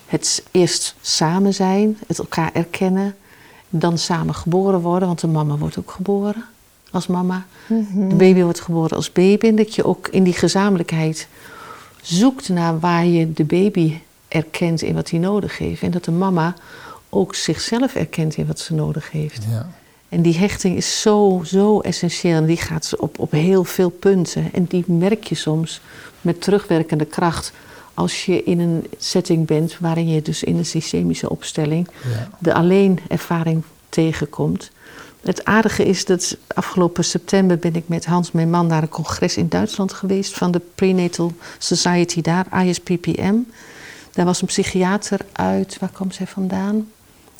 het eerst samen zijn, het elkaar erkennen, dan samen geboren worden, want de mama wordt ook geboren als mama. De baby wordt geboren als baby en dat je ook in die gezamenlijkheid zoekt naar waar je de baby erkent in wat hij nodig heeft en dat de mama ook zichzelf erkent in wat ze nodig heeft. Ja. En die hechting is zo, zo essentieel. En die gaat op, op heel veel punten. En die merk je soms met terugwerkende kracht. Als je in een setting bent waarin je dus in een systemische opstelling Ja. de alleen ervaring tegenkomt. Het aardige is dat afgelopen september ben ik met Hans, mijn man, naar een congres in Duitsland geweest van de Prenatal Society daar, ISPPM. Daar was een psychiater uit, waar kwam zij vandaan?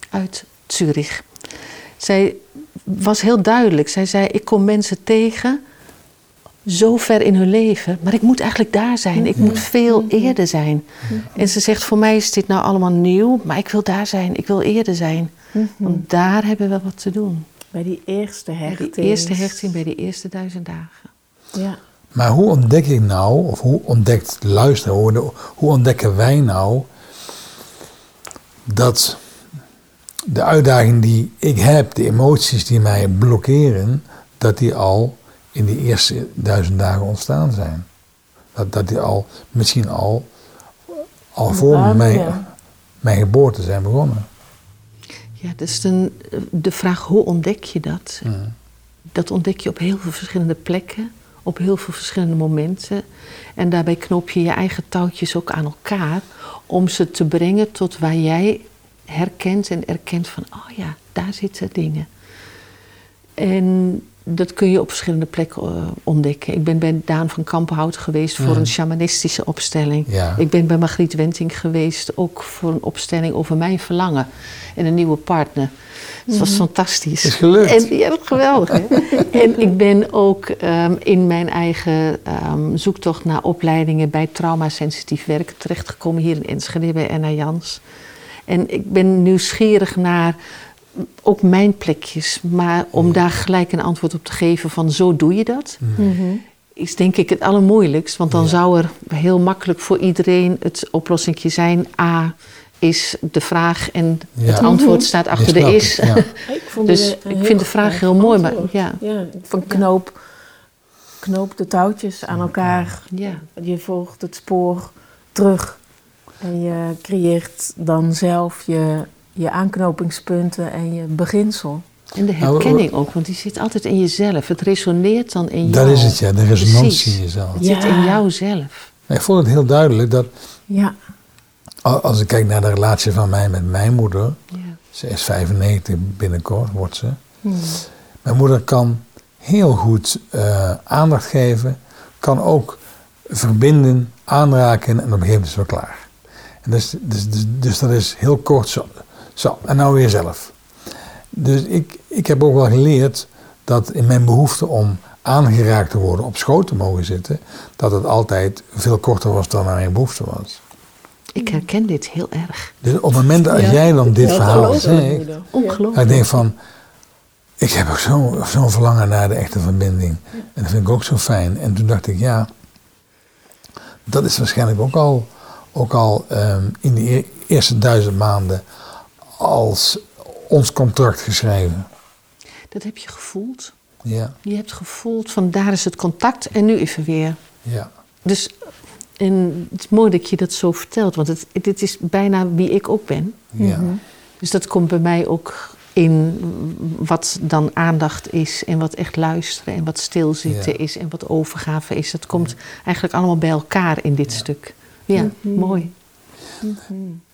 Uit Zurich. Zij was heel duidelijk. Zij zei: Ik kom mensen tegen zo ver in hun leven, maar ik moet eigenlijk daar zijn. Ik moet veel eerder zijn. En ze zegt: Voor mij is dit nou allemaal nieuw, maar ik wil daar zijn. Ik wil eerder zijn. Want daar hebben we wat te doen. Bij die eerste Bij hechting. die eerste hechting, bij die eerste duizend dagen. Ja. Maar hoe ontdek ik nou, of hoe ontdekt de luisteraar, hoe, hoe ontdekken wij nou dat de uitdaging die ik heb, de emoties die mij blokkeren, dat die al in die eerste duizend dagen ontstaan zijn? Dat, dat die al, misschien al, al voor mijn, mijn geboorte zijn begonnen. Ja, dus dan, de vraag: hoe ontdek je dat? Dat ontdek je op heel veel verschillende plekken, op heel veel verschillende momenten. En daarbij knoop je je eigen touwtjes ook aan elkaar om ze te brengen tot waar jij herkent en erkent van, oh ja, daar zitten dingen. En dat kun je op verschillende plekken eh, ontdekken. Ik ben bij Daan van Kampenhout geweest voor Mhm. een shamanistische opstelling. Ja. Ik ben bij Margriet Wenting geweest, ook voor een opstelling over mijn verlangen en een nieuwe partner. Het was fantastisch. Is gelukt. En, ja, dat geweldig. Hè? *laughs* en ik ben ook ehm, in mijn eigen ehm, zoektocht naar opleidingen bij traumasensitief werk terechtgekomen hier in Enschede bij Anna Jans. En ik ben nieuwsgierig naar ook mijn plekjes, maar om daar gelijk een antwoord op te geven van zo doe je dat, is denk ik het allermoeilijkst. Want dan Ja. zou er heel makkelijk voor iedereen het oplossingje zijn. A is de vraag en Ja. het antwoord staat achter de is. ja. *laughs* Ik vond Dus ik vind de vraag heel mooi, maar ja. ja. Van knoop knoopt de touwtjes aan elkaar. Ja. Je volgt het spoor terug. En je creëert dan zelf je, je aanknopingspunten en je beginsel. En de Nou, herkenning ook, want die zit altijd in jezelf. Het resoneert dan in jou. Dat is het, ja. De resonantie Precies. in jezelf. Het zit in jouzelf. Ik vond het heel duidelijk dat Ja. als ik kijk naar de relatie van mij met mijn moeder. Ja. Ze is 95 binnenkort, wordt ze. Hmm. Mijn moeder kan heel goed eh, aandacht geven. Kan ook verbinden, aanraken en op een gegeven moment is het wel klaar. En dus, dus, dus, dus dat is heel kort zo. Zo, en nou weer zelf. Dus ik, ik heb ook wel geleerd dat in mijn behoefte om aangeraakt te worden, op schoot te mogen zitten, dat het altijd veel korter was dan mijn behoefte was. Ik herken dit heel erg. Dus op het moment dat Ja. jij dan dit verhaal zegt. Ongelooflijk. Ja, ik denk van, ik heb ook zo'n zo'n verlangen naar de echte verbinding. En dat vind ik ook zo fijn. En toen dacht ik, ja, dat is waarschijnlijk ook al, ook al ehm, in de e- eerste duizend maanden als ons contract geschreven. Dat heb je gevoeld. Ja, Je hebt gevoeld van daar is het contact en nu even weer. ja, Dus en het is mooi dat je dat zo vertelt, want het, dit is bijna wie ik ook ben. ja. Dus dat komt bij mij ook in wat dan aandacht is en wat echt luisteren en wat stilzitten Ja. is en wat overgave is. Dat komt eigenlijk allemaal bij elkaar in dit stuk. Ja, mooi.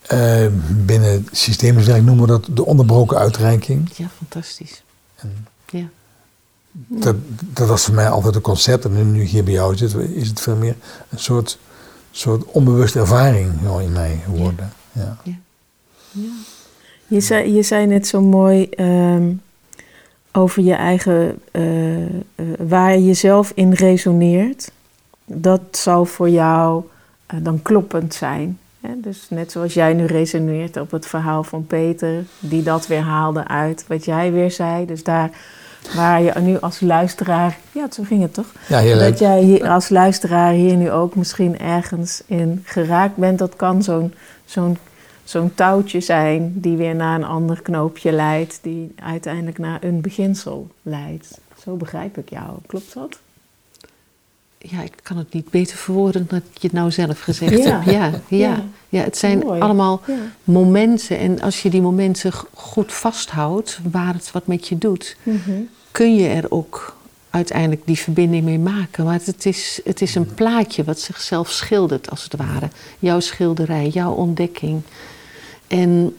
Eh, binnen systemisch werk noemen we dat de onderbroken uitreiking. Ja, fantastisch. En Ja. dat, dat was voor mij altijd een concept. En nu, hier bij jou zit, is het veel meer een soort, soort onbewuste ervaring in mij geworden. Ja. Je zei, je zei net zo mooi ehm, over je eigen, eh, eh, waar je jezelf in resoneert. Dat zal voor jou dan kloppend zijn. Dus net zoals jij nu resoneert op het verhaal van Peter, die dat weer haalde uit wat jij weer zei. Dus daar waar je nu als luisteraar, ja, zo ging het toch? Ja, heel dat leuk. jij hier als luisteraar hier nu ook misschien ergens in geraakt bent. Dat kan zo'n zo'n zo'n touwtje zijn die weer naar een ander knoopje leidt, die uiteindelijk naar een beginsel leidt. Zo begrijp ik jou. Klopt dat? Ja, ik kan het niet beter verwoorden dan dat je het nou zelf gezegd Ja. hebt. Ja, ja. Ja. het zijn Mooi. allemaal Ja. momenten. En als je die momenten goed vasthoudt, waar het wat met je doet, kun je er ook uiteindelijk die verbinding mee maken. Maar het is, het is een plaatje wat zichzelf schildert, als het ware. Jouw schilderij, jouw ontdekking. En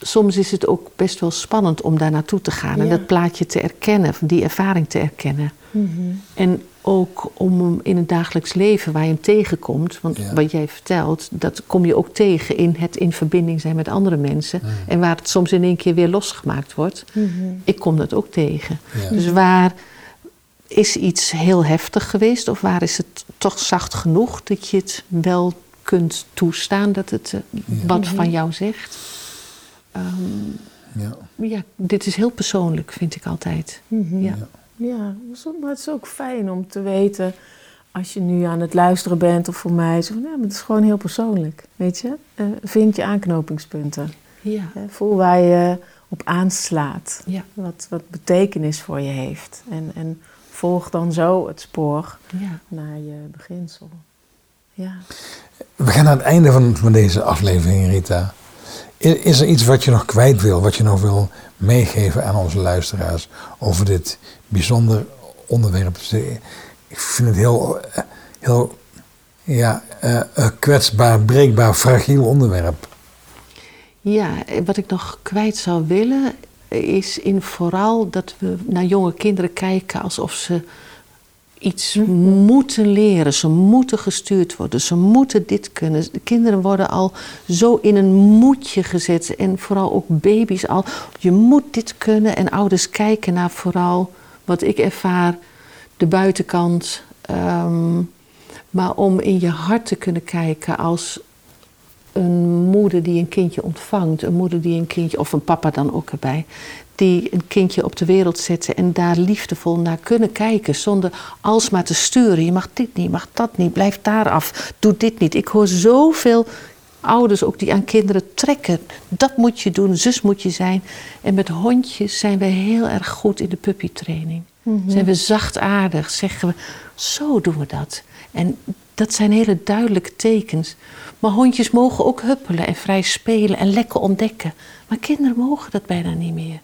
soms is het ook best wel spannend om daar naartoe te gaan en dat plaatje te erkennen, die ervaring te erkennen. En ook om hem in het dagelijks leven waar je hem tegenkomt, want Ja. wat jij vertelt, dat kom je ook tegen in het in verbinding zijn met andere mensen. En waar het soms in één keer weer losgemaakt wordt. Ik kom dat ook tegen. Ja. Dus waar is iets heel heftig geweest, of waar is het toch zacht genoeg dat je het wel kunt toestaan dat het eh, wat van jou zegt? Ehm, Ja. ja, dit is heel persoonlijk, vind ik altijd. Ja. Ja, maar het is ook fijn om te weten als je nu aan het luisteren bent of voor mij. Zo van, ja, maar het is gewoon heel persoonlijk, weet je. Eh, vind je aanknopingspunten. Ja. Voel waar je op aanslaat. Ja. Wat, wat betekenis voor je heeft. En, en volg dan zo het spoor Ja. naar je beginsel. Ja. We gaan aan het einde van, van deze aflevering, Rita. Is er iets wat je nog kwijt wil, wat je nog wil meegeven aan onze luisteraars over dit bijzonder onderwerp? Ze- Ik vind het heel, eh, heel ja, eh, eh, kwetsbaar, breekbaar, fragiel onderwerp. Ja, eh, wat ik nog kwijt zou willen is in vooral dat we naar jonge kinderen kijken alsof ze iets moeten leren. Ze moeten gestuurd worden. Ze moeten dit kunnen. De kinderen worden al zo in een moedje gezet. En vooral ook baby's al. Je moet dit kunnen. En ouders kijken naar vooral wat ik ervaar, de buitenkant. Ehm, maar om in je hart te kunnen kijken als een moeder die een kindje ontvangt, een moeder die een kindje, of een papa dan ook erbij, die een kindje op de wereld zetten en daar liefdevol naar kunnen kijken, zonder alsmaar te sturen. Je mag dit niet, je mag dat niet, blijf daar af, doe dit niet. Ik hoor zoveel ouders ook die aan kinderen trekken. Dat moet je doen, zus moet je zijn. En met hondjes zijn we heel erg goed in de puppytraining. Zijn we zachtaardig? Zeggen we, zo doen we dat. En dat zijn hele duidelijke tekens. Maar hondjes mogen ook huppelen en vrij spelen en lekker ontdekken. Maar kinderen mogen dat bijna niet meer.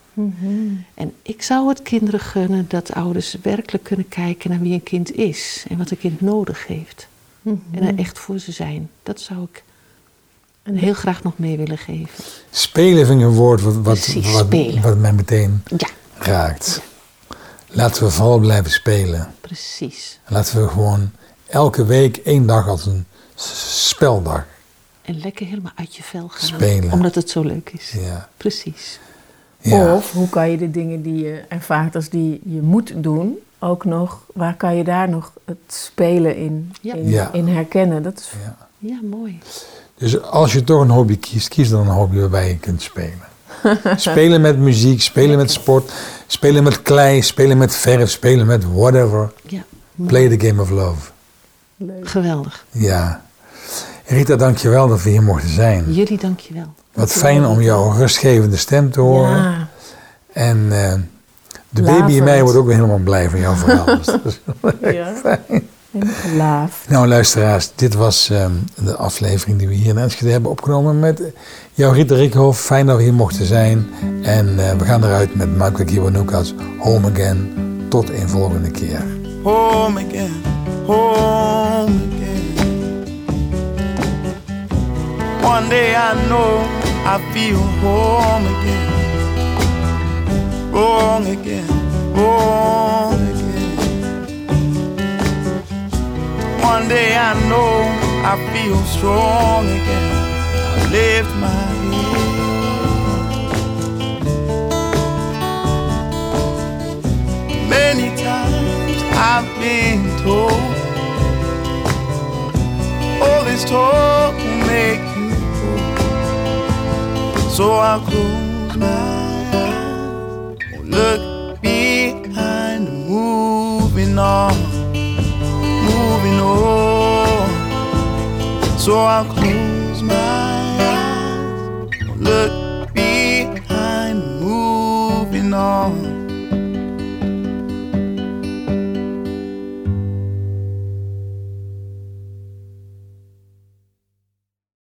En ik zou het kinderen gunnen dat ouders werkelijk kunnen kijken naar wie een kind is en wat een kind nodig heeft. En er echt voor ze zijn. Dat zou ik heel graag nog mee willen geven. Spelen vind ik een woord wat, wat, Precies, wat, mij meteen Ja, raakt. Laten we vooral blijven spelen. precies. Laten we gewoon elke week één dag als een speldag. En lekker helemaal uit je vel gaan. Spelen. Omdat het zo leuk is. Ja. Precies. Ja. Of hoe kan je de dingen die je ervaart als die je moet doen, ook nog, waar kan je daar nog het spelen in, Ja. in, Ja. in herkennen? Dat is Ja. Ja, mooi. Dus als je toch een hobby kiest, kies dan een hobby waarbij je kunt spelen. *laughs* spelen met muziek, spelen met sport, spelen met klei, spelen met verf, spelen met whatever. Ja. Play the game of love. leuk. geweldig. Ja. Rita, dankjewel dat we hier mochten zijn. Jullie dankjewel. Wat fijn om jouw rustgevende stem te horen. Ja, En eh, de baby in mij wordt ook weer helemaal blij van jouw verhaal. *laughs* Dus dat is ja. Helemaal Nou, luisteraars, dit was ehm, de aflevering die we hier in Enschede hebben opgenomen met jou, Rita Rikhoff. Fijn dat we hier mochten zijn. En eh, we gaan eruit met Michael Kiwanukas, Home Again. Tot een volgende keer. home again, home again. One day I know I feel home again, wrong again, wrong again. One day I know I feel strong again. I lift my head. Many times I've been told all this talk will make you old. So I'll close my eyes, look behind, moving on, so I'll close my eyes, look